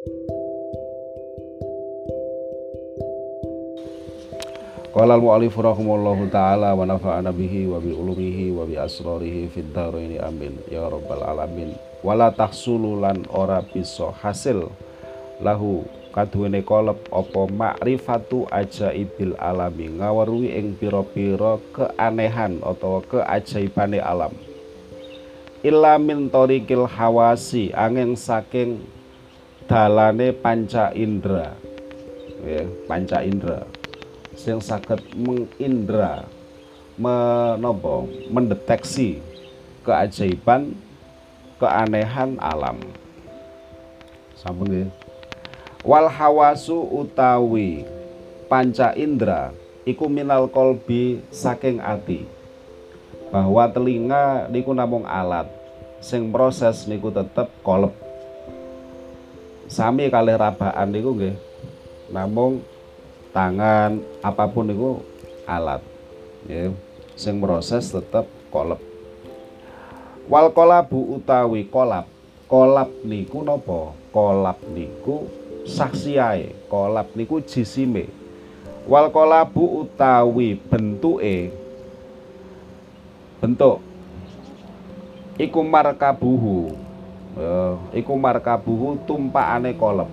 Qala al-mu'allif rahimallahu taala wa nafa'ana bihi wa bi ulumihi wa bi asrarihi fid dharaini amin ya rabbal alamin. Wala tahsulu lan ora bisa hasil lahu kaduwene kolep apa makrifatu ajaibil alami ngaweruhi ing pira-pira keanehan utawa keajaibane alam. Illa min tariqil hawasi angin saking dalane panca indra. Ya, panca indra. Yang sakit mengindra menopo mendeteksi keajaiban keanehan alam. Sampun ya wal hawasu utawi panca indra iku minal kolbi saking ati. Bahwa telinga niku namung alat. Sing proses niku tetep kolep sami kalih rabaan niku nggih. Namung tangan apa pun itu alat ya sing proses tetap kolab. Wal kolabu utawi kolab. Kolab niku nopo kolab niku saksiae kolab niku jisime. Wal kolabu utawi bentuke. Bentuk. Iku markabuhu uh, iku markabuhu tumpakane kolab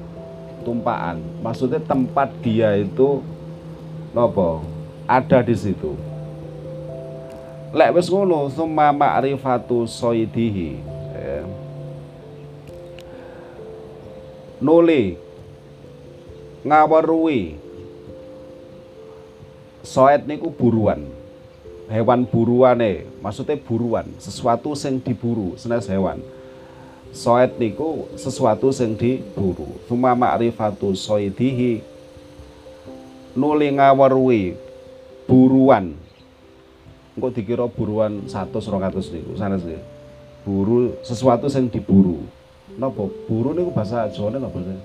tumpaan maksudnya tempat dia itu nopo? Ada di situ. Lek wis ngono summa ma'rifatu soidihi ya. nuli. Ngawerui soet niku buruan. Hewan buruane. Maksudnya buruan. Sesuatu sing diburu senes hewan Soet niku sesuatu sing diburu. Suma ma'rifatu soidihi nuli ngaweruhi buruan. Engko dikira buruan 100 200 niku sanes nggih. Buru sesuatu sing diburu. Napa buru niku bahasa Jawane napa sih?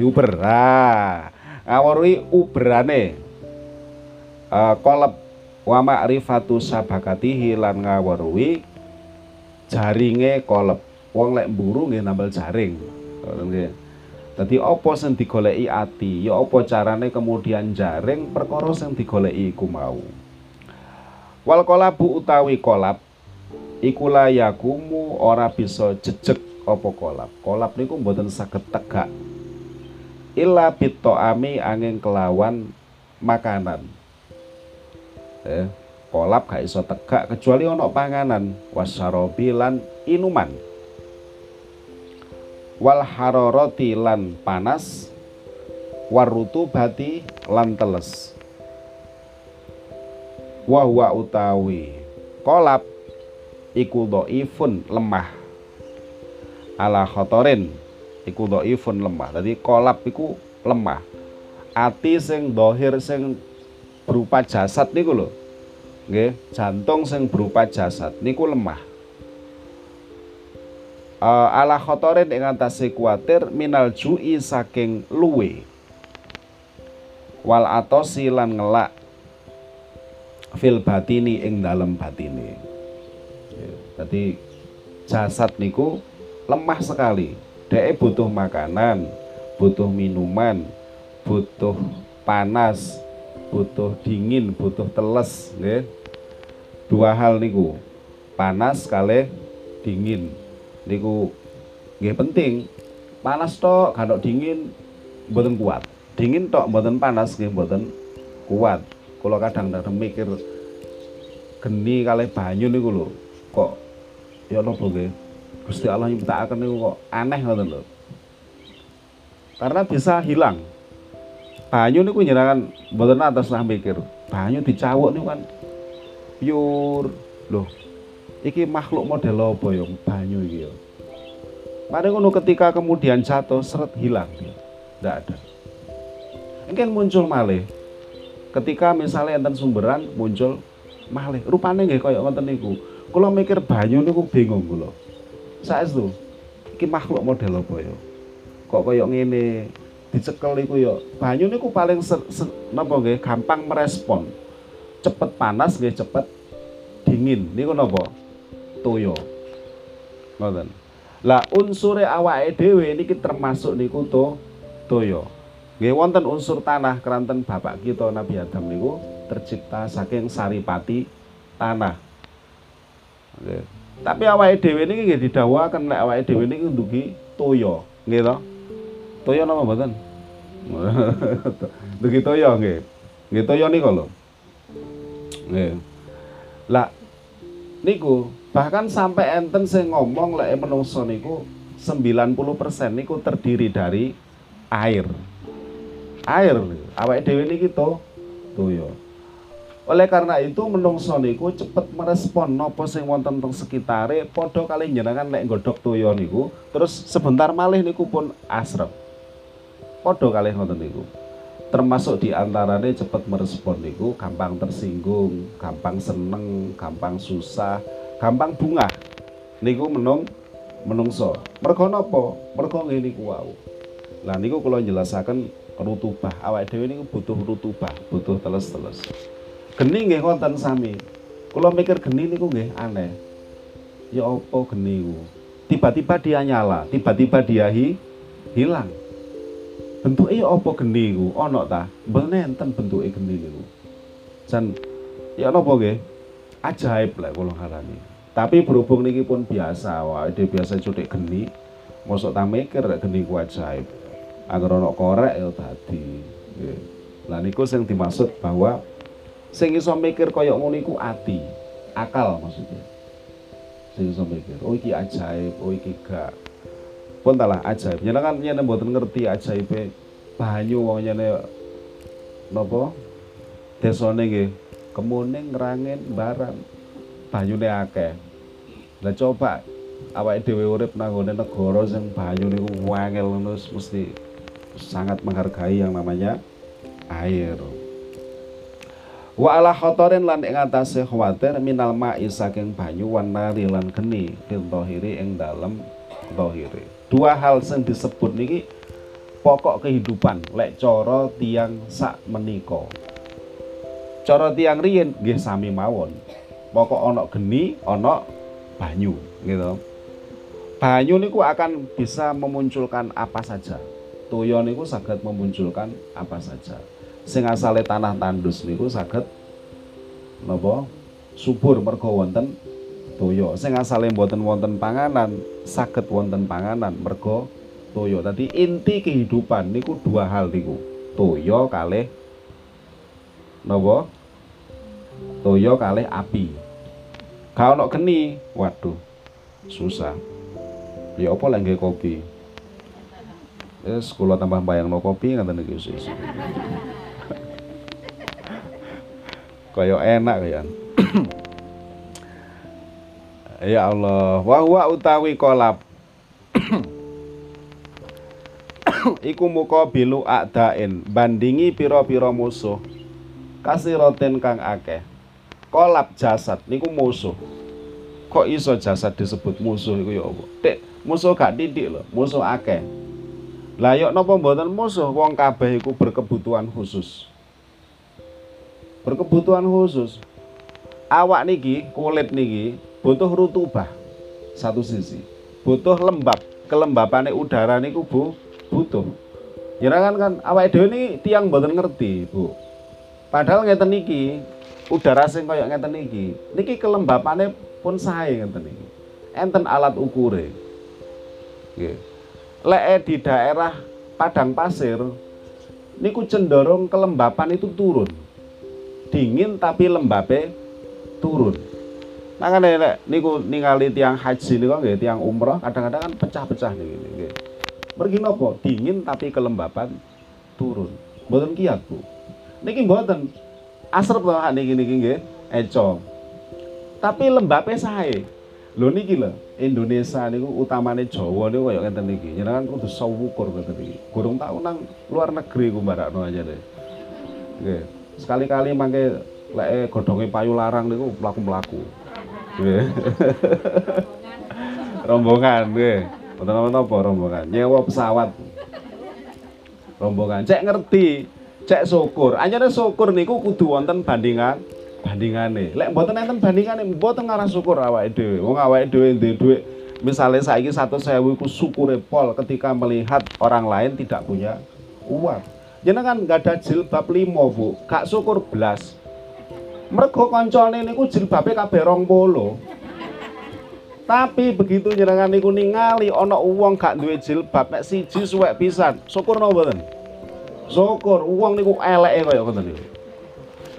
Diuber. Ah, ngaweruhi uberane. Uh, kolab wa ma'rifatu sabakatihi lan ngaweruhi jaringe kolep wong lek mburu nggih nambal jaring Dadi apa sing digoleki ati, ya apa carane kemudian jaring perkara sing digoleki iku mau. Wal kolabu utawi kolab iku yakumu ora bisa jejeg apa kolab. Kolab niku mboten saged tegak. Illa ami angin kelawan makanan. Eh, kolap gak iso tegak kecuali ono panganan. Wasarobi lan inuman. Wal haroroti lan panas. Warutu bati lan teles. Wahwa utawi kolap iku do'ifun lemah. Ala khotorin iku do'ifun lemah. Jadi kolap iku lemah. Ati sing dohir sing berupa jasad niku lho nggih. Jantung sing berupa jasad niku lemah. Uh, ala khotorin ing atase kuatir minal jui saking luwe. Wal atosi lan ngelak fil batini ing dalam batini jadi jasad niku lemah sekali. Dia butuh makanan butuh minuman butuh panas butuh dingin butuh teles nggih. Dua hal niku panas kali dingin. Niku nggih penting. Panas tok kalau dingin mboten kuat. Dingin tok mboten panas nggih mboten kuat. Kalau kadang-kadang mikir geni kali banyu niku lho kok ya napa nggih? Gusti Allah nyiptakaken niku kok aneh ngoten lho. Karena bisa hilang banyu niku nyerangan mboten atas lah mikir. Banyu dicawuk niku kan pure. Loh, iki makhluk model apa ya banyu iki ya? Mari ngono ketika kemudian jatuh seret hilang dia. Tidak ada. Mungkin muncul malih. Ketika misalnya enten sumberan muncul malih. Rupane nggih kaya ngoten niku. Kula mikir banyu niku bingung kula. Saestu iki makhluk model apa ya? Kok kaya ngene? Dicekel iku ya banyu niku paling napa nggih gampang merespon. Cepet panas nggih cepet dingin. Niku napa? Toyo. Ngoten. Lah unsure awake dhewe niki termasuk niku to toya. Nggih wonten unsur tanah keranten bapak kita Nabi Adam niku tercipta saking saripati tanah. Nggih. Tapi awake dhewe niki nggih didhawuhaken nek awake dhewe niki ndugi toya, nggih to? Toya napa mboten? ndugi toya nggih. Nggih toya nika lho. Nggih. Lah niku bahkan sampai enten sing ngomong lek menungso niku 90% niku terdiri dari air. Air awake dhewe niki to toya. Oleh karena itu menungso niku cepet merespon napa sing wonten teng sekitare padha kali njenengan lek nggodhok toya niku terus sebentar malih niku pun asrep. Padha kali ngoten niku. Termasuk di antaranya cepet merespon niku gampang tersinggung, gampang seneng, gampang susah, gampang bunga niku menung menungso. Mergo napa? Mergo ngene niku wau. Lah niku kula jelasaken rutubah. Awake dhewe niku butuh rutubah butuh teles-teles. Geni nggih wonten sami. Kula mikir geni niku nggih aneh. Ya apa geni ku tiba-tiba dia nyala tiba-tiba dia hi, hilang bentuknya ya apa geni ku ana ta? Mboten enten bentuke geni niku jan ya napa nggih? Ajaib lah kula ngarani. Tapi berhubung niki pun biasa wah dia biasa cutik geni mosok tak mikir geni ku ajaib. Agar ono korek ya tadi lah niku sing dimaksud bahwa sing iso mikir kaya ngono iku ati akal maksudnya. Sing iso mikir oh iki ajaib oh iki gak pun talah ajaib nyana kan nyana mboten ngerti ajaib banyu wong nyene napa desane kemuning ngrangin barang banyune akeh. Lah coba awake dhewe urip nang negara sing banyu niku ngono mesti sangat menghargai yang namanya air. Wa ala khotorin lan ing atase khawatir minal ma'i saking banyu wan nari lan geni fil dhahiri ing dalem dhahiri. Dua hal sing disebut niki pokok kehidupan lek cara tiang sak menika. Cara tiang riyin nggih sami mawon. Pokok ono geni ono banyu gitu. Banyu niku akan bisa memunculkan apa saja. Toyo niku saged memunculkan apa saja. Sing asale tanah tandus niku saged napa? Subur mergo wonten toyo sing asale mboten wonten panganan saged wonten panganan mergo toyo tadi inti kehidupan niku dua hal niku toyo kalih napa toyo kalih api Gak ono geni, waduh, susah. Ya apa lagi kopi? Yes, kula tambah bayang no kopi ngaten iki wis. Kaya enak ya. Ya Allah, wa utawi kolap. Iku muka bilu akdain. Bandingi piro-piro musuh. Roten kang akeh. Kolap jasad niku musuh. Kok iso jasad disebut musuh iku ya apa musuh gak titik loh musuh akeh. Lah yuk napa mboten musuh? Wong kabeh iku berkebutuhan khusus. Berkebutuhan khusus. Awak niki kulit niki butuh rutubah. Satu sisi. Butuh lembab. Kelembabane udara niku bu butuh. Ya kan kan? Awak dhewe ini tiang mboten ngerti bu. Padahal ngeten niki udara sing kaya ngeten iki niki kelembapane pun sae ngeten iki. Enten alat ukure. Nggih. Lek di daerah padang pasir niku cenderung kelembapan itu turun. Dingin tapi lembabe turun makanya lek niku ningali tiang haji niku nggih tiang umroh kadang-kadang kan pecah-pecah niki nggih mergi nopo dingin tapi kelembapan turun mboten kiat Bu niki mboten asrep to niki niki nggih eco. Tapi lembape sae. Lho niki lho, Indonesia niku utamane Jawa niku kaya ngeten niki. Jenengan kudu sawukur ngeten niki. Gurung tau nang luar negeri ku mbarakno aja deh. Nggih. Sekali-kali mangke lek godhonge payu larang niku mlaku-mlaku. Nggih. rombongan nggih. Wonten apa rombongan? Nyewa pesawat. Rombongan. Cek ngerti cek syukur anyane syukur niku kudu wonten bandingan bandingane lek mboten enten bandingane mboten ngarah syukur awake dhewe wong awake dhewe duwe dhuwit misalnya saiki satu sewu iku syukure pol ketika melihat orang lain tidak punya uang jenengan nggak ada jilbab limo bu gak syukur belas mergo koncone niku jilbabe kabeh rong polo. Tapi begitu jenengan niku ningali ana uang gak duwe jilbab nek siji suwek pisan. Syukur napa mboten? Syukur. Uang niku eleke kaya ngoten niku.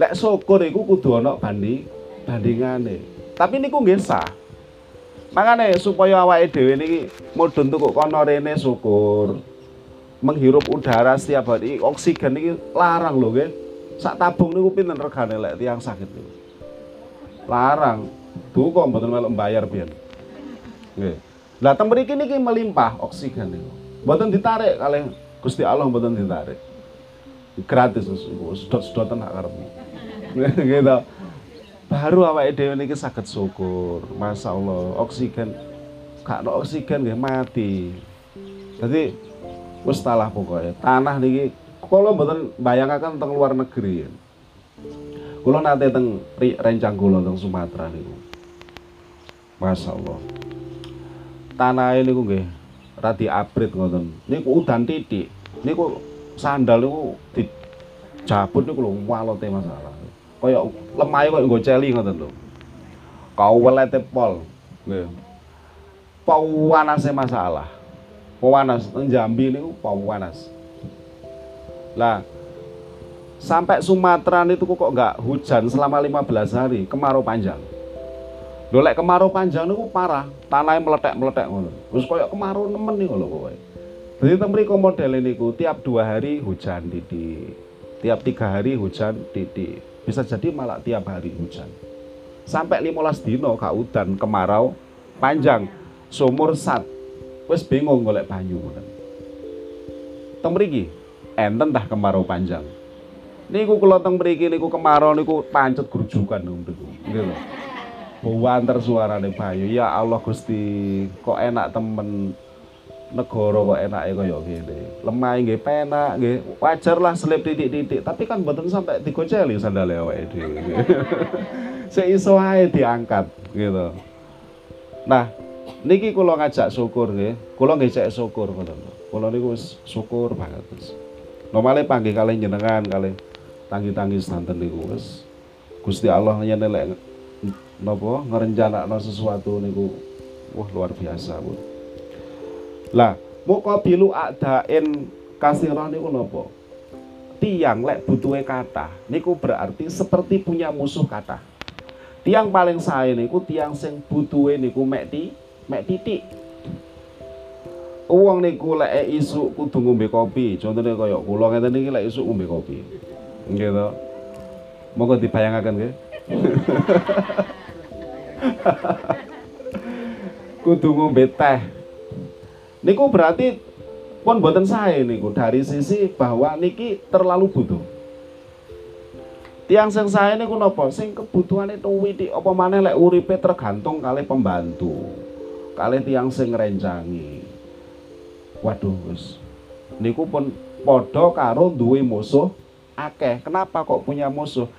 Lek syukur iku kudu ana bandi bandingane. Tapi niku nggih sah. Makanya supaya awake dhewe niki mudhun tuku kono rene syukur. Menghirup udara setiap hari oksigen ini larang loh nggih sak tabung niku pinten regane lek tiang sakit niku? Larang. Kok mboten melok bayar pian nggih. Lah teng mriki niki melimpah oksigen niku. Mboten ditarik kalih Gusti Allah mboten ditarik. Gratis sedot-sedotan hak karep gitu baru awake dhewe niki saged syukur. Masya Allah oksigen gak oksigen nggih mati. Jadi wis talah pokoknya tanah niki kalau mboten bayangaken teng luar negeri kula nate teng rencang kula teng Sumatera niku. Masya Allah tanah ini nggih radi abrit ngoten. Niku udan titik. Niku sandal niku dijabut niku lho walote masalah. Kaya lemah kaya nggo celi ngoten lho. Kau welete pol nggih. Pawanase masalah. Pewanas, Jambi ini pewanas. Lah, sampai Sumatera itu kok nggak hujan selama 15 hari, kemarau panjang. Dolek kemarau panjang itu parah, tanahnya meletek-meletek ngono. Terus koyo kemarau nemen nih kalau kowe. Jadi temri model ini tiap dua hari hujan titik, tiap tiga hari hujan titik. Bisa jadi malah tiap hari hujan. Sampai 15 dino kak udan kemarau panjang, sumur sat wis bingung golek banyu ngoten. Teng enten tah kemarau panjang. Niku kula teng mriki niku kemarau niku pancet grujukan niku. Nggih lho. Buanter suarane banyu. Ya Allah Gusti, kok enak temen negara kok enake kaya ngene. Lemah nggih penak nggih. Wajar lah selip titik-titik, tapi kan mboten sampai digoceli sandale awake dhewe. Seiso ae diangkat gitu. Nah, niki kula ngajak syukur nggih. Kula cek syukur ngoten. Kula niku syukur banget wis. Normale panggih kalih jenengan kalih tanggi-tanggi santen niku wis Gusti Allah yen lek napa ngrencanakno sesuatu niku wah luar biasa, Bu. Lah, muka bilu adain kasirah niku napa? Tiang lek butuhe kata niku berarti seperti punya musuh kata. Tiang paling sae niku tiang sing butuhe niku mek mek titik uang niku lek isu kudu ngombe kopi. Contohnya kaya kula ngeten iki lek isu ngombe kopi. Nggih to. Monggo dibayangaken nggih. Kudu ngombe teh. Niku berarti pun buatan saya niku. Dari sisi bahwa niki terlalu butuh. Tiang sing saya niku nopo sing kebutuhane tuwi apa maneh lek uripe tergantung kali pembantu kali tiang sing rencangi waduh niku pun podo karo duwe musuh akeh. Kenapa kok punya musuh?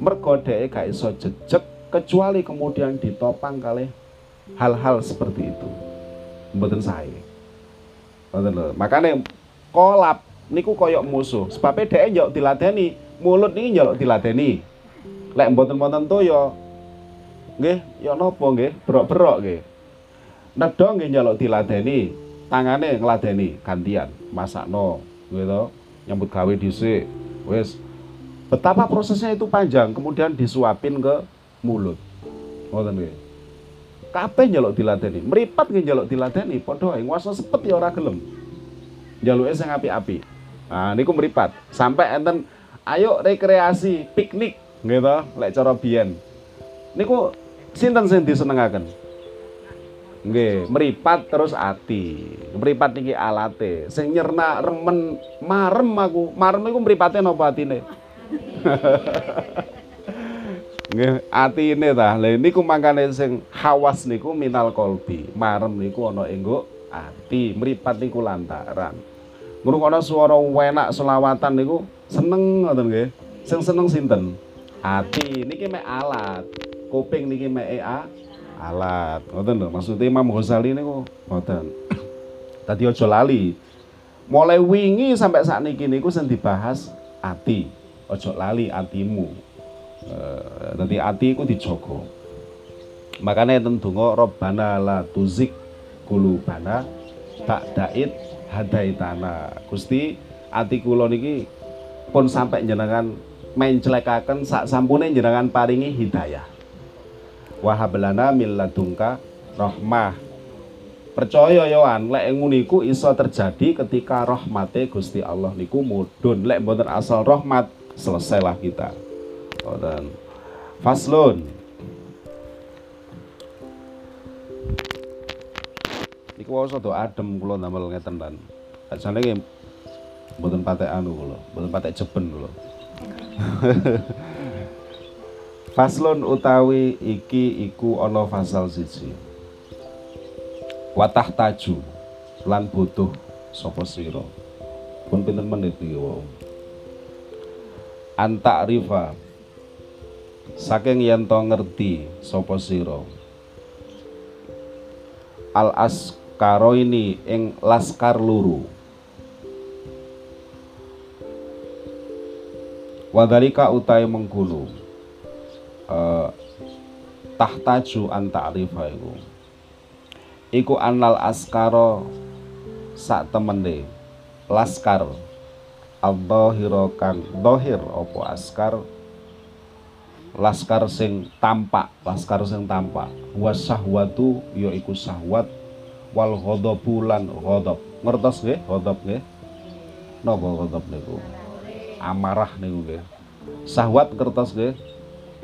Mergo dhek gak iso jejeg kecuali kemudian ditopang kali hal-hal seperti itu. Mboten sae. Ngoten lho. Makane kolap niku koyok musuh. Sebabnya dhek njok diladeni mulut niki njok diladeni. Lek mboten-mboten to ya nggih ya napa nggih? Berok-berok nggih. Nedong nggih nyaluk diladeni, tangane ngladeni gantian, masakno gitu. Nyambut gawe dhisik. Wis betapa prosesnya itu panjang, kemudian disuapin ke mulut. Ngoten nggih. Kabeh nyaluk diladeni, mripat nggih nyaluk diladeni, padha ae nguasa sepet ya ora gelem. Njaluke sing apik-apik. Nah, niku mripat. Sampai enten ayo rekreasi, piknik gitu, lek cara biyen. Niku sinten sing disenengaken? Nggih, meripat terus ati. Meripat niki alate. Sing nyerna remen marem aku. Marem iku mripate napa atine? Nggih, atine ta. Lah niku mangkane sing hawas niku minal kolbi. Marem niku ana ing ati. Meripat niku lantaran. Ngrungokno swara enak selawatan niku seneng ngoten nggih. Sing seneng sinten? Ati niki mek alat. Kuping niki mek a alat. Ngoten lho maksudnya Imam Ghazali niku ngoten. Tadi aja lali. Mulai wingi sampai saat ini niku sing dibahas ati. Ojo lali atimu. Nanti ati iku dijogo makanya enten donga robbana la tuzik kulubana tak dait hadaitana. Gusti ati kula niki pun sampai jenengan mencelekaken sak sampune jenengan paringi hidayah wahablana min ladungka rahmah. Percaya yoan lek ngono iku iso terjadi ketika rahmate Gusti Allah niku mudhun. Lek mboten asal rahmat selesailah kita. Dan faslun. Iku wau do adem kula ndamel ngeten lan. Nggih mboten patek anu kula mboten patek jeben kula Faslun utawi iki iku ana fasal siji. Watah taju lan butuh sapa sira. Pun pinten menit iki wau. Anta rifa saking yen to ngerti sapa sira. Al askaro ini ing laskar luru. Wadalika utai mengkulu uh, tahtaju an ta'rifa iku. Iku anal askara sak temene laskar. Al-dhahira kang dhahir apa askar? Laskar sing tampak laskar sing tampak. Wa sahwatu ya iku sahwat wal ghadabu lan ghadab. Ngertos nggih? Ghadab nggih? Napa ghadab niku? Amarah niku nggih. Sahwat kertas nggih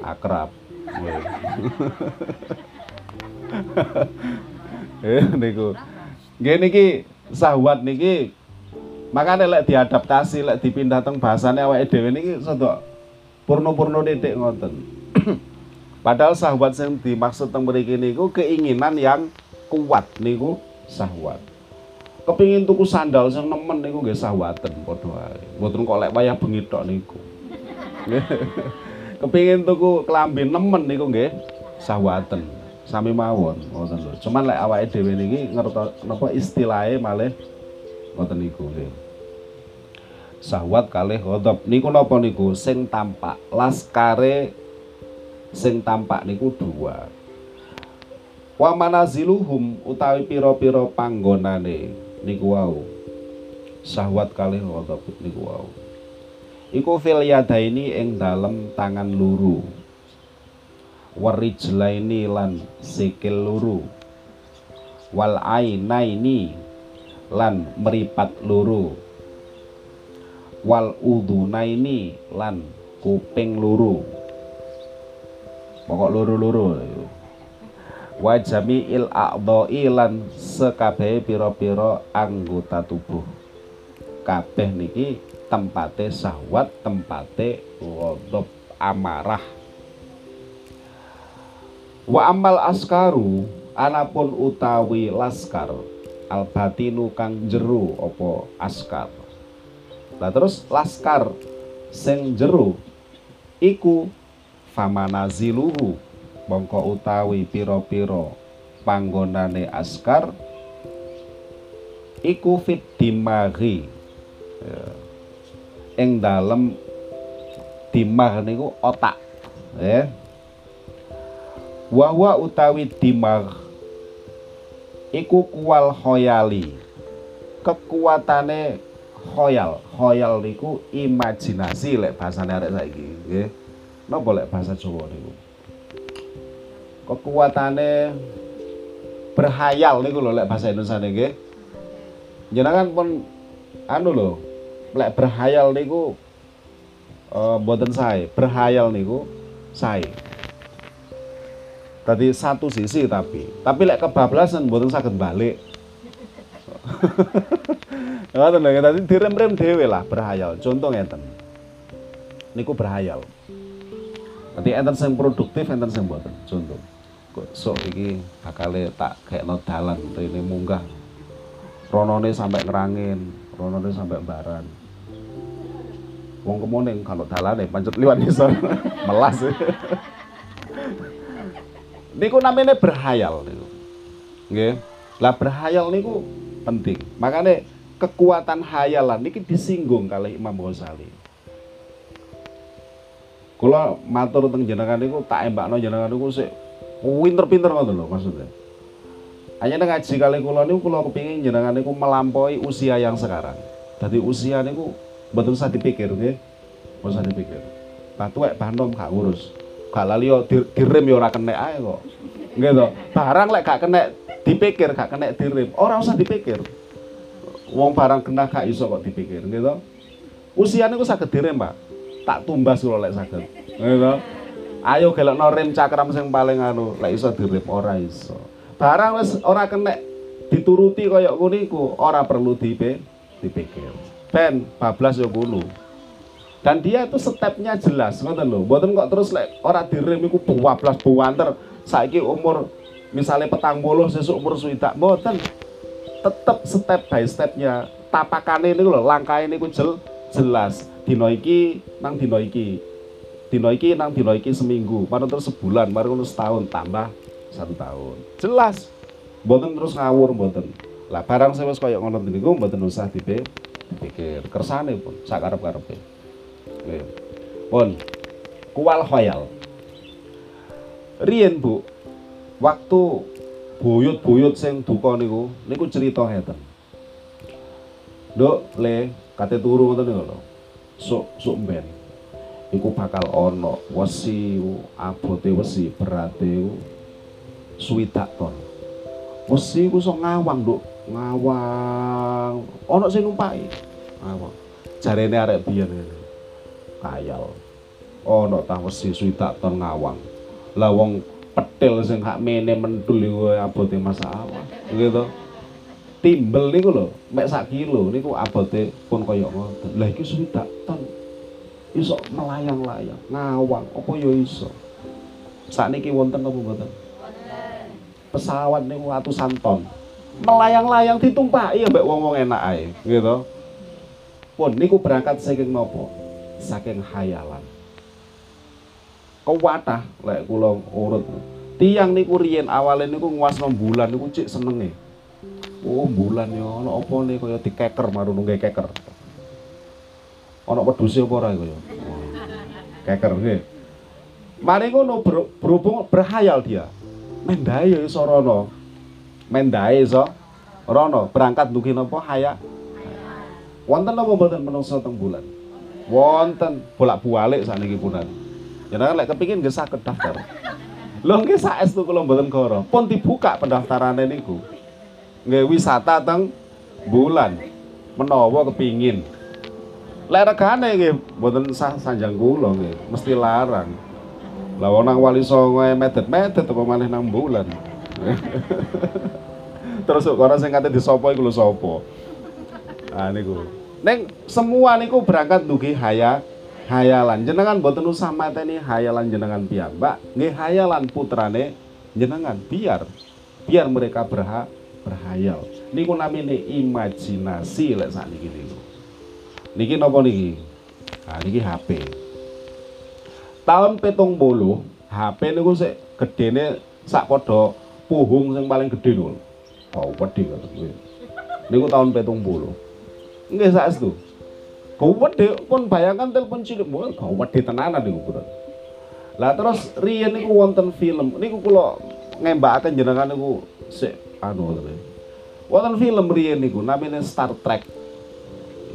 akrab. Eh niku. Nggih niki sahabat niki makanya lek diadaptasi lek dipindah teng bahasane awake dhewe niki sedok purno-purno titik ngoten. Padahal sahabat yang dimaksud teng mriki niku keinginan yang kuat niku sahabat kepingin tuku sandal sing nemen niku nggih sahabaten padha wae. Mboten kok lek wayah bengi tok niku kepingin tuku kelambi nemen niku nggih. Sahwaten sami mawon ngoten lho. Cuman lek awake dhewe niki ngerti napa istilahnya malih ngoten niku nggih. Sahwat kalih ghadab. Niku napa niku? Sing tampak laskare sing tampak niku dua. Wa manaziluhum utawi pira-pira panggonane niku wau. Sahwat kalih ghadab niku wau iku fil yadaini ing dalem tangan luru. Warijlaini lan sikil luru. Wal ainaini lan meripat luru. Wal udunaini lan kuping luru. Pokok luru-luru. Wa jami'il a'dha'i lan sekabehe pira-pira anggota tubuh. Kabeh niki tempate sahwat tempate ghadab amarah. Wa amal askaru anapun utawi laskar al batinu kang jeru opo askar. Lah terus laskar sing jeru iku famanaziluhu mongko utawi piro-piro panggonane askar iku fit dimaghi. Ya ing dalem dimah niku otak ya. Wawa utawi dimah iku kual khoyali kekuatane khoyal. Khoyal niku imajinasi lek bahasane arek saiki nggih. Napa lek bahasa Jawa niku? Kekuatane berhayal niku lho lek bahasa Indonesia nggih. Jenengan pun anu lho lek berhayal niku uh, mboten sae. Berhayal niku sae. Tadi satu sisi tapi. Tapi lek kebablasan mboten saged balik. Ngoten lho tadi direm-rem dhewe lah berhayal. Contoh ngeten. Niku berhayal. Nanti enten sing produktif enten sing mboten. Contoh. Kok sok iki bakale tak kayak no dalan ini munggah. Ronone sampai ngerangin ronone sampai baran wong kemuning kalau dalane pancet liwat iso melas niku namanya berhayal niku. Nggih. Lah berhayal niku penting. Makanya kekuatan hayalan niki disinggung kali Imam Ghazali. Kula matur teng jenengan niku tak embakno jenengan niku sik pinter-pinter ngoten lho maksudnya. Hanya ngaji kali kula niku kula kepingin jenengan niku melampaui usia yang sekarang. Jadi usia niku betul usah dipikir nggih. Okay? usah dipikir. Batuwek bandom gak urus. Gak lali yo dirim yo ora kena ae kok. Nggih to. Barang lek gak kena dipikir gak kena dirim, ora usah dipikir. Wong barang kena gak iso kok dipikir, nggih to. Usia niku saged dirim, Pak. Tak tumbas kula lek saged. Nggih to. Ayo gelekno rem cakram sing paling anu, lek iso dirim ora iso. Barang wis ora kena dituruti kaya ngono iku, ora perlu dipe dipikir. Ben bablas yo kuno. Dan dia itu stepnya jelas, ngoten lho. Mboten kok terus lek ora direm iku bablas buanter. Saiki umur misalnya petang bolo sesuk umur swidak mboten. Tetep step by stepnya. Tapakane niku lho, langkah ini ku jel, jelas. Dino iki nang dino iki. Dino iki nang dino iki seminggu, baru terus sebulan, baru terus setahun tambah satu tahun. Jelas. Mboten terus ngawur mboten. Lah barang saya wis kaya ngono niku mboten usah dipikir. Kersane pun sakarep-karepe. Nggih. Pun kual khoyal. Rien Bu, waktu buyut-buyut sing duka niku niku cerita ngeten. Nduk, Le, kate turu ngoten niku lho. Sok sok ben. Iku bakal ana wesi abote wesi berate swidak ton. Wesi ku sok ngawang, Nduk. Ngawang. Ana sing numpaki. Ngawang. Jarene arek biyen ngene. Kayal. Ana tah wesi swidak ton ngawang. Lah wong petil sing hak mene mentul iku abote masalah. Gitu. Timbel niku lho, mek sak kilo niku abote pun kaya ngoten. Lah iki swidak ton. Iso melayang-layang, ngawang, apa ya iso. Sakniki wonten apa mboten? pesawat niku atusan ton. Melayang-layang ditumpaki mbek wong-wong enak ae, gitu. Pun niku berangkat saking nopo? Saking hayalan. Kewatah lek kula urut. Tiang niku riyen awale niku nguasno bulan niku cik senenge. Oh, bulan ya ana apa nih kaya dikeker marung nggih keker. Ana wedhuse apa ora kaya? Keker nggih. Mari ngono berhubung berhayal dia mendae ya rono. Mendae iso rono. Berangkat dugi napa haya. Wonten napa mboten menungso teng bulan? Wonten bolak-balik sakniki punan. Jenengan lek kepingin nggih saged daftar. Lho nggih saestu kula mboten koro. Pun dibuka pendaftarane niku. Nggih wisata teng bulan. Menawa kepingin. Lek regane nggih mboten sah sanjang kula nggih, mesti larang. Lah wong nang Wali Songo medet-medet apa maneh nang bulan. Terus kok ora sing kate disopo iku lho sapa? Ah niku. Neng semua niku berangkat dugi haya hayalan. Jenengan boten usah mateni hayalan jenengan piyambak, nggih hayalan putrane jenengan biar biar mereka berha berhayal. Niku namine imajinasi lek sakniki niku. Niki napa niki? Ah niki HP tahun petung bolu HP niku sik gedene sak padha puhung sing paling gede lho. Oh, wedi ngoten kuwi. Niku tahun petung bolu. Nggih saestu. Gede pun bayangkan telepon cilik mau kau wedi tenanan niku bro. Lah terus riyen niku wonten film niku kula ngembakaken jenengan niku sik anu ngoten. Wonten film riyen niku namanya Star Trek.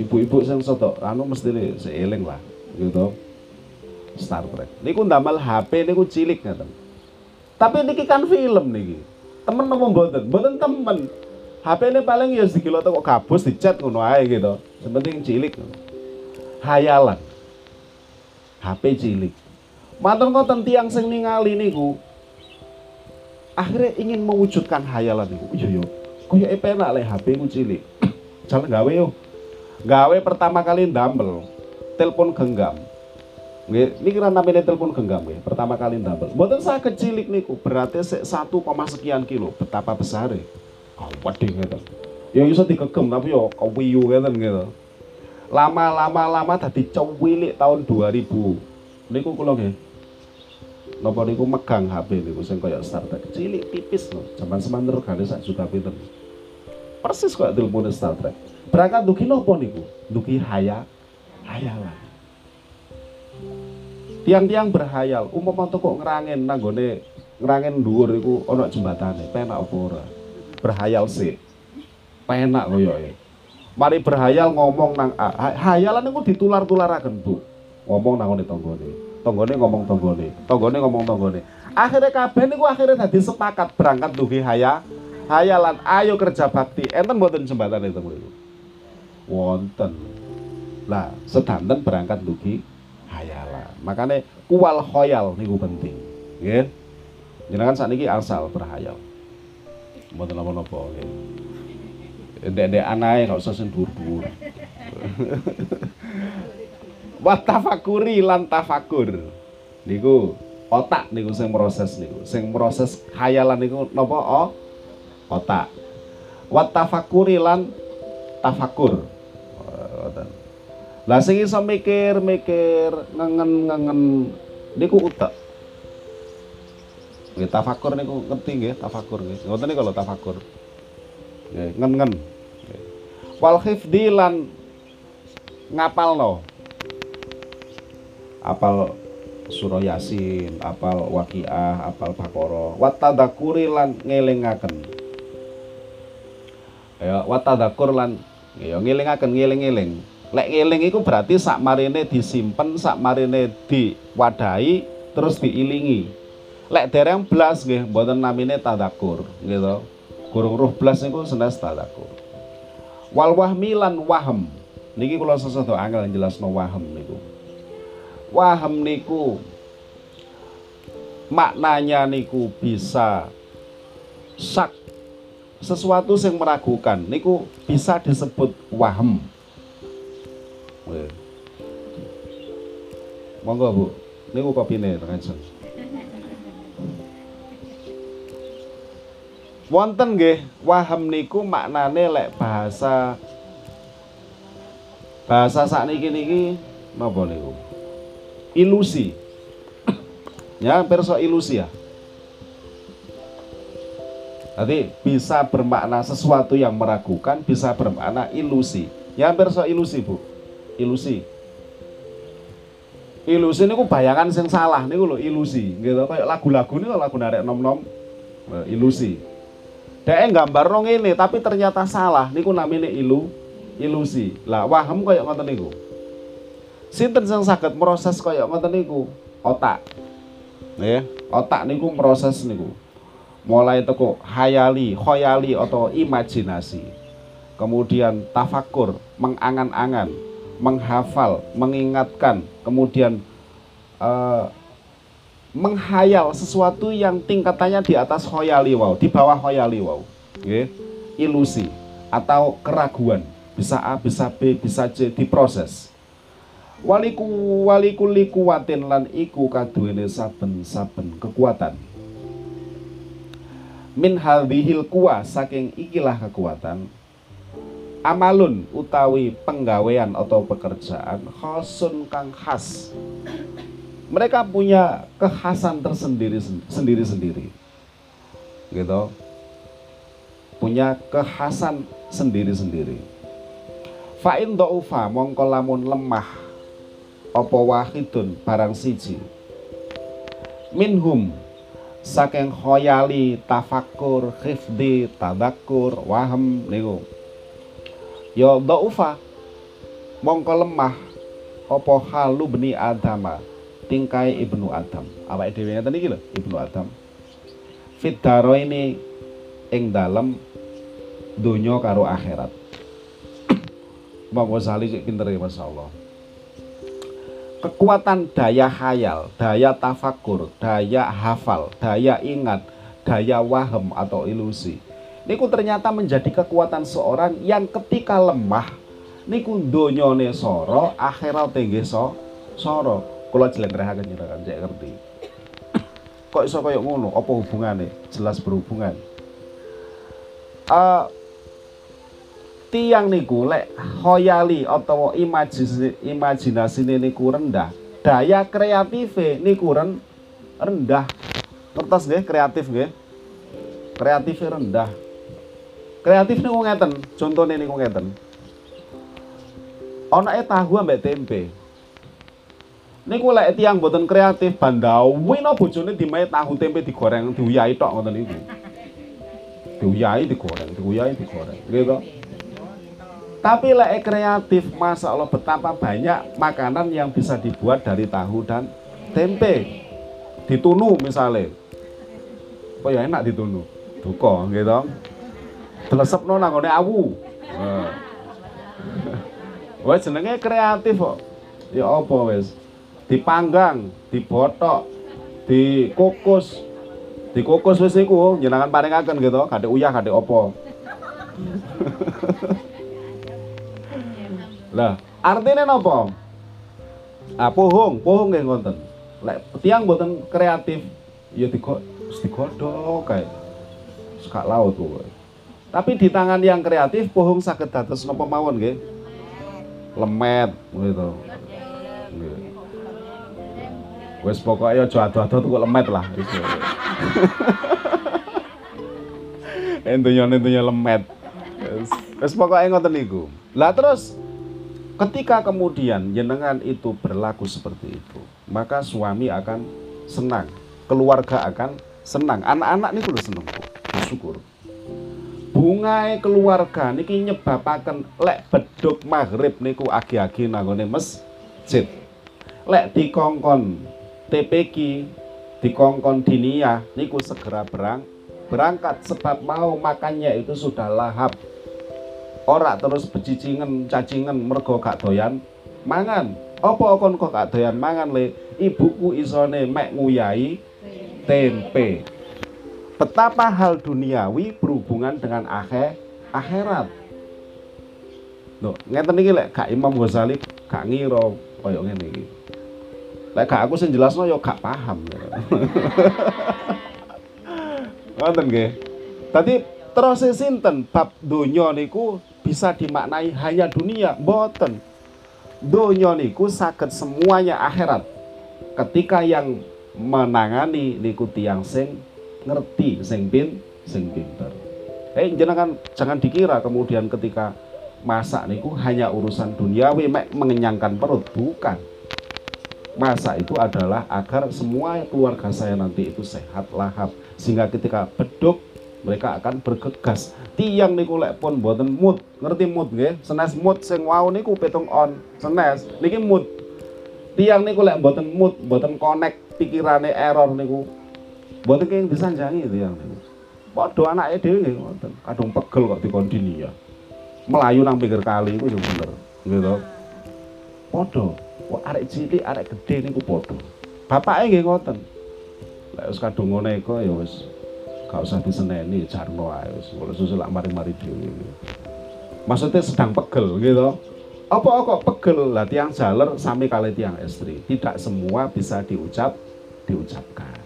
Ibu-ibu sing sedok anu mesti seiling lah gitu. Star Trek. Niku ndamel HP niku cilik ngaten. Tapi niki kan film niki. Temen nopo mboten? Mboten temen. HP ini paling ya sekilo kok gabus dicat ngono ae gitu. Sepenting cilik. Hayalan. HP cilik. Matur ngoten tiang sing ningali niku akhirnya ingin mewujudkan hayalan niku. Iya yo. Kaya epenak le HP ku cilik. Jalan gawe yo. Gawe pertama kali ndamel telepon genggam Nggih, niki namanya telepon genggam nggih, pertama kali ndamel. Mboten saya kecilik niku, berarti satu koma sekian kilo, betapa besar e. Oh, wedi gitu. Ya iso digegem tapi yo kewiyu ngeten gitu. Lama-lama lama tadi cewilik tahun 2000. Niku kula nggih. napa niku megang HP niku sing kaya Star Trek cilik tipis loh zaman semanter kali sak juta pinten persis kaya telepon Star Trek berangkat duki nopo niku duki haya hayalan tiang-tiang berhayal. Umpama kok ngerangin nanggone ngerangin dhuwur iku ana jembatane penak apa berhayal sih penak koyoke mari berhayal ngomong nang A hayalan niku ditular-tularaken Bu. Ngomong nang ngene tanggane. Ngomong tonggone tonggone ngomong tonggone akhirnya kabeh niku akhirnya tadi sepakat berangkat dugi haya hayalan. Ayo kerja bakti. Enten mboten jembatan itu wonten. Lah sedanten berangkat dugi hayalan makanya kual khoyal niku penting nggih. Saat ini asal berhayal mboten napa-napa nggih. Ndek-ndek anae gak usah sing dhuwur-dhuwur. Wa tafakuri lan tafakur niku otak niku sing proses niku. Sing proses khayalan niku napa? Oh otak. Wa tafakuri tafakur lah sing iso mikir-mikir ngengen-ngengen niku utek. Nggih tafakur niku ngerti nggih tafakur nggih. Ngoten niku lho tafakur nggih ngen-ngen wal khifdi lan ngapalno? Apal surah yasin apal waqiah apal bakoro watadakuri lan ngelingaken. Ya watadakur lan ya ngelingaken ngeling-eling lek ngeling iku berarti sak marine disimpen sak marine diwadahi terus diilingi. Lek dereng blas nggih mboten namine tadakur gitu. Gurung ruh blas niku senes tadakur wal wahmi lan wahem. Niki kula sesuatu angel jelasno wahem niku. Waham niku maknanya niku bisa sak sesuatu yang meragukan. Niku bisa disebut waham monggo bu niku kopine langsung wonten nggih waham niku maknane lek bahasa bahasa sakniki niki napa niku ilusi. ya, perso ilusi ya. Nanti bisa bermakna sesuatu yang meragukan, bisa bermakna ilusi. Ya, perso ilusi, Bu. Ilusi. Ilusi ini bayangan yang salah ini lho ilusi, gitu. Kayak lagu-lagu ini lagu narek nom-nom nah, ilusi. Dia gambar rong ini tapi ternyata salah. Niku namanya ilu ilusi. Lah waham kayak ngoten niku. Sinten sing saged proses kaya ngoten niku? Otak. Ya, otak niku proses niku. Mulai teko hayali, khoyali atau imajinasi. Kemudian tafakur, mengangan-angan, menghafal, mengingatkan, kemudian uh, menghayal sesuatu yang tingkatannya di atas khoyali wow, di bawah khoyali wow. Okay. Ilusi atau keraguan. Bisa A, bisa B, bisa C diproses waliku waliku likuwatin lan iku kaduwene saben-saben kekuatan min hadhil kuwa saking ikilah kekuatan amalun utawi penggawean atau pekerjaan khosun kang khas. Mereka punya kekhasan tersendiri sendiri sendiri gitu. Punya kekhasan sendiri sendiri fa'in do'ufa mongko lamun lemah apa wahidun barang siji. Minhum saking khoyali tafakur khifdi tadakur waham niku ya dhaufa. Mongko lemah. Apa halu beni adama tingkai ibnu adam. Awake dhewe ngeten iki lho ibnu adam. Fitaro ini ing dalem donya karo akhirat. Mbak Ghazali pinter ya Masya Allah kekuatan daya hayal, daya tafakur, daya hafal, daya ingat, daya waham atau ilusi. Niku ternyata menjadi kekuatan seorang yang ketika lemah niku donyone soro, akhirat tinggi so, soro. Kula jlentrehaken nyirakan cek ngerti. Kok iso kaya ngono? Apa hubungannya? Jelas berhubungan. Uh, tiang niku lek hoyali atau imajinasi imajinasi niku rendah daya kreatif niku ren, rendah. Ngertos nggih kreatif nggih. Kreatifnya rendah. Kreatif niku ngeten, contohnya niku ngeten. Anake tahu ambek tempe. Niku lek tiang boten kreatif bandawi no bojone dimae tahu tempe digoreng diuyahi tok ngoten niku. Diuyahi digoreng, diuyahi digoreng. Gitu. Tapi lek kreatif, masa Allah betapa banyak makanan yang bisa dibuat dari tahu dan tempe. Ditunu misalnya. Oh ya enak ditunu. Duka gitu. Telesepno nanggone awu. Wes jenenge kreatif kok. Ya apa wes? Dipanggang, dibotok, dikukus. Dikukus wis iku jenengan paringaken gitu, gade uyah, gade opo. Lah, artinya napa? Ah, pohong, pohong nggih ngoten. Lek tiang boten kreatif, ya digo digodhog kae. Sekak laut tuh. Tapi di tangan yang kreatif, pohong sakit dados napa mawon nggih? Lemet gitu. Wes pokoknya aja ado-ado tuh lemet lah. Entunya-entunya lemet. Wes pokoknya ngoten niku. Lah terus Ketika kemudian jenengan itu berlaku seperti itu, maka suami akan senang, keluarga akan senang, anak-anak ini kudu seneng, bersyukur. Bungai keluarga niki nyebabaken lek beduk maghrib niku agi-agi nanggone masjid. Lek dikongkon TPK, dikongkon diniyah niku segera berang berangkat sebab mau makannya itu sudah lahap. Ora terus becicingan cacingan mergo gak doyan mangan. Apa kon kok gak doyan mangan le? Ibuku isone mek nguyai tempe betapa hal duniawi berhubungan dengan akhir akhirat Loh, ngeten iki lek gak Imam Ghazali gak ngira kaya ngene iki. Lek gak aku sing jelasno ya gak paham. Ngoten nggih. Tadi terus sinten bab donya niku bisa dimaknai hanya dunia boten donya niku sakit semuanya akhirat ketika yang menangani niku tiang sing ngerti sing pin sing pinter. Eh jangan jangan dikira kemudian ketika masak niku hanya urusan duniawi mek mengenyangkan perut. Bukan. Masa itu adalah agar semua keluarga saya nanti itu sehat lahap. Sehingga ketika beduk mereka akan bergegas. Tiang niku lek pun mboten mood ngerti mood nggih? Senes mood sing wau niku petung on. Senes niki mood tiang niku lek mboten mood mboten connect pikirane error niku mboten kenging disanjangi tiang niku padha anake dhewe ngoten. Kadung pegel kok dikondini ya. Melayu nang pinggir kali iku yo bener gitu padha. Kok arek cilik arek gede niku padha. Bapake nggih ngoten. Lek kadung ngene ya wis gak usah diseneni jarno ae wis. Susul lak mari-mari dhewe. Maksudnya sedang pegel gitu apa kok pegel? Lah tiang jaler sami kali tiang istri tidak semua bisa diucap diucapkan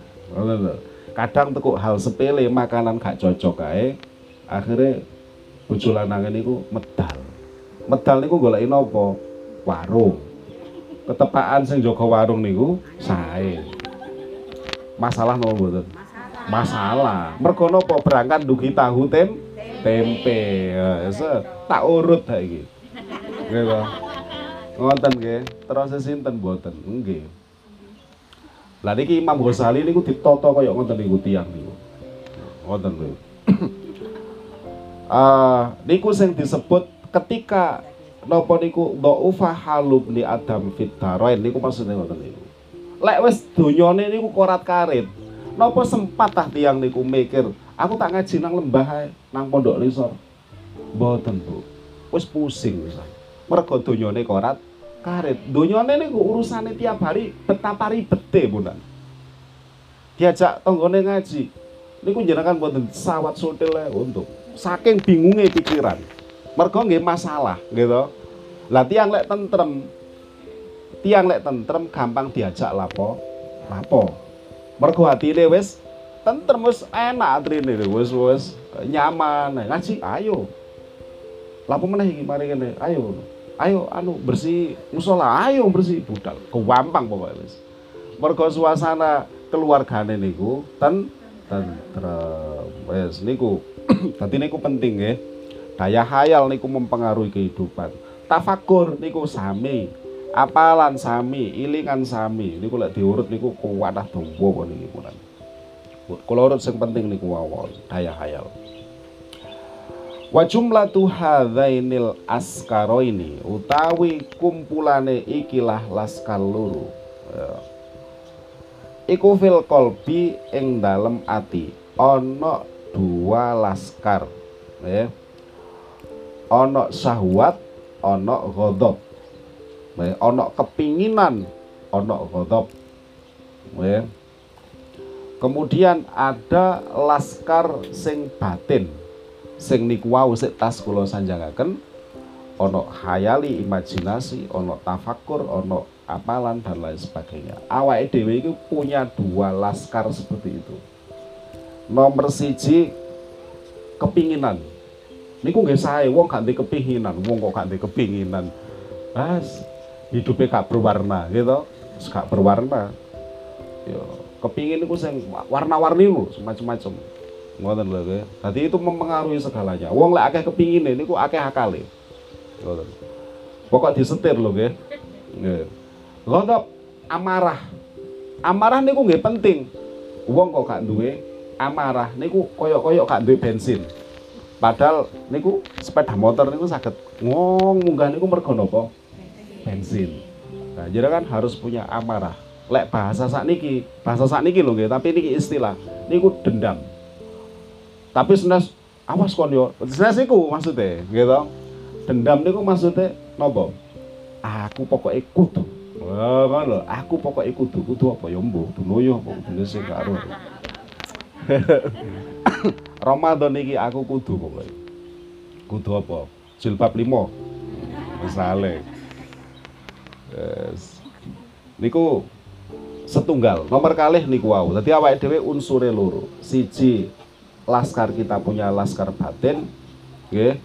kadang tekuk hal sepele makanan gak cocok kae akhirnya bojo lanangan niku medal. Medal niku goleki napa warung. Ketepaan sing jaga warung niku sae. Masalah nopo mboten? Masalah. Mergo napa berangkat dugi tahu tem tempe. Ya, tak urut ha iki nggih ngoten nggih. Terus sinten mboten? Nggih lah niki Imam Ghazali niku ditata kaya ngoten niku tiyang niku ngoten lho ah niku sing disebut ketika napa niku dhaufa halub li adam fit niku maksudnya ngoten niku lek wis donyane niku korat karit Napa sempat tah tiang niku mikir, aku tak ngaji nang lembah nang pondok risor. Mboten, Bu. Wis pusing wis. Mergo donyane korat karet. Donyane niku urusane tiap hari betapa ribete, Bunan. Diajak tanggane ngaji. Niku jenengan mboten sawat sotil untuk saking bingungnya pikiran. Mergo nggih masalah, gitu. Lah tiang lek tentrem, tiang lek tentrem gampang diajak lapo, lapo mergo atine wis tentrem wis enak atrine wis wis nyaman ngaji ayo lapo meneh iki mari ayo ayo anu bersih. Musola ayo bersih. Budal kewampang pokoknya wis. Mergo suasana keluargane niku ten tentrem wes niku dadi niku penting nggih. Daya hayal niku mempengaruhi kehidupan. Tafakur niku sami. Apalan sami ilingan sami. Niku lek diurut niku kuwatah dawa niki punan kula urut sing penting niku wawon daya hayal Wa jumlatu hadzainil askaroini utawi kumpulane ikilah laskar loro. Ya. Iku fil kolbi ing dalem ati ana dua laskar ya. Ana syahwat, ana ghadab. Ya, ana kepinginan, ana ghadab. Ya. Kemudian ada laskar sing batin sing niku wau sik tas kula sanjangaken ana khayali imajinasi ana tafakur ana apalan dan lain sebagainya. Awake dhewe itu punya dua laskar seperti itu. Nomor siji kepinginan. Niku nggih sae wong gak kepinginan wong kok gak kepinginan. Mas hidupnya gak berwarna gitu gak berwarna. Yo kepingin niku sing warna-warni lho semacam-macam ngoten lho. Dadi itu mempengaruhi segalanya. Wong lek akeh kepingine niku akeh akale. Ngoten. Pokok disetir lho nggih. Nggih. Ghadab amarah. Amarah niku nggih penting. Wong kok gak duwe amarah niku koyok-koyok gak duwe bensin. Padahal niku sepeda motor niku saged ngong munggah niku mergo napa? Bensin. Nah, jadi kan harus punya amarah. Lek bahasa sakniki, bahasa sakniki lho nggih, tapi niki istilah. Niku dendam tapi senes awas kon yo senes iku maksudnya gitu dendam niku maksudnya nopo aku pokoknya kudu Wah, kan lho, aku pokoknya kudu, kudu apa ya mbuh, dunoyo apa kudune sing karo. Ramadan iki aku kudu pokoknya. Kudu apa? Jilbab limo. Misale. Yes. Niku setunggal, nomor kalih niku wau. Dadi awake dhewe unsure loro. Siji laskar kita punya laskar batin nggih.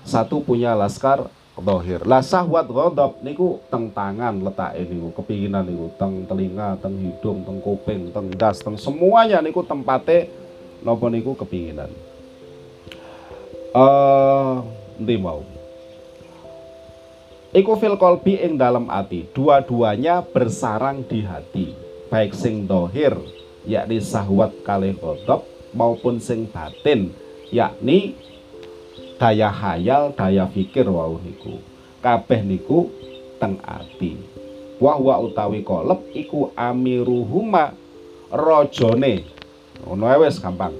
Satu punya laskar dohir lah sahwat ghadab niku teng tangan letak niku kepinginan niku. Teng telinga teng hidung teng kuping teng das teng semuanya niku tempate nopo niku kepinginan. Eh uh, mau? Iku fil kolbi ing dalam hati dua-duanya bersarang di hati. Baik sing dohir yakni sahwat kalih ghadab maupun sing batin yakni daya hayal daya fikir wau niku. Kabeh niku teng ati. Wahwa utawi kolep iku amiruhuma rojone ngono wis gampang.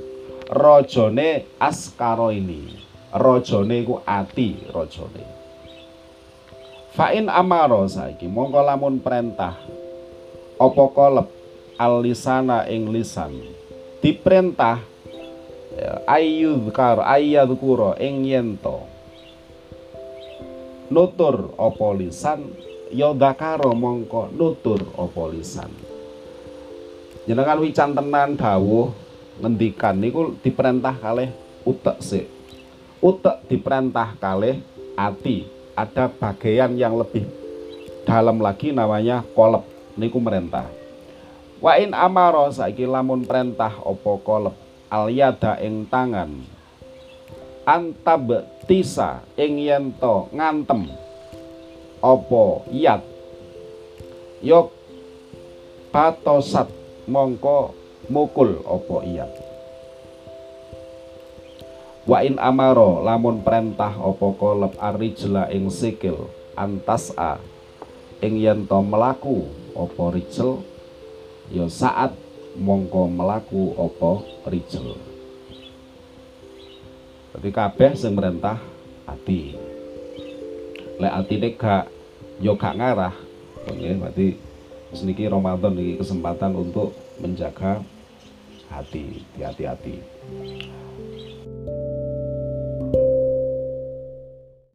Rojone askaro ini rojone iku ati rojone Fa'in amaro saiki mongko lamun perintah apa kolep alisana ing lisan diperintah ya, ayyudkar ayyadkura ing yento nutur apa lisan? Ya mongko nutur apa lisan. Jenengan wican tenan dawuh ngendikan niku diperintah kalih utek sik. Utek diperintah kalih ati. Ada bagian yang lebih dalam lagi namanya kolep niku merentah Wa in amaro saiki lamun perintah opo kolep al ing tangan. Antab tisa ing yento ngantem opo yat yok patosat mongko mukul opo iyat wa in amaro lamun perintah opo kolep arijla ing sikil antas a ing yento melaku opo rijel ya saat mongko melaku opo rijel Jadi kabeh sing merentah ati. Lek atine gak yo gak ngarah. Berarti seniki Ramadan ini kesempatan untuk menjaga hati hati-hati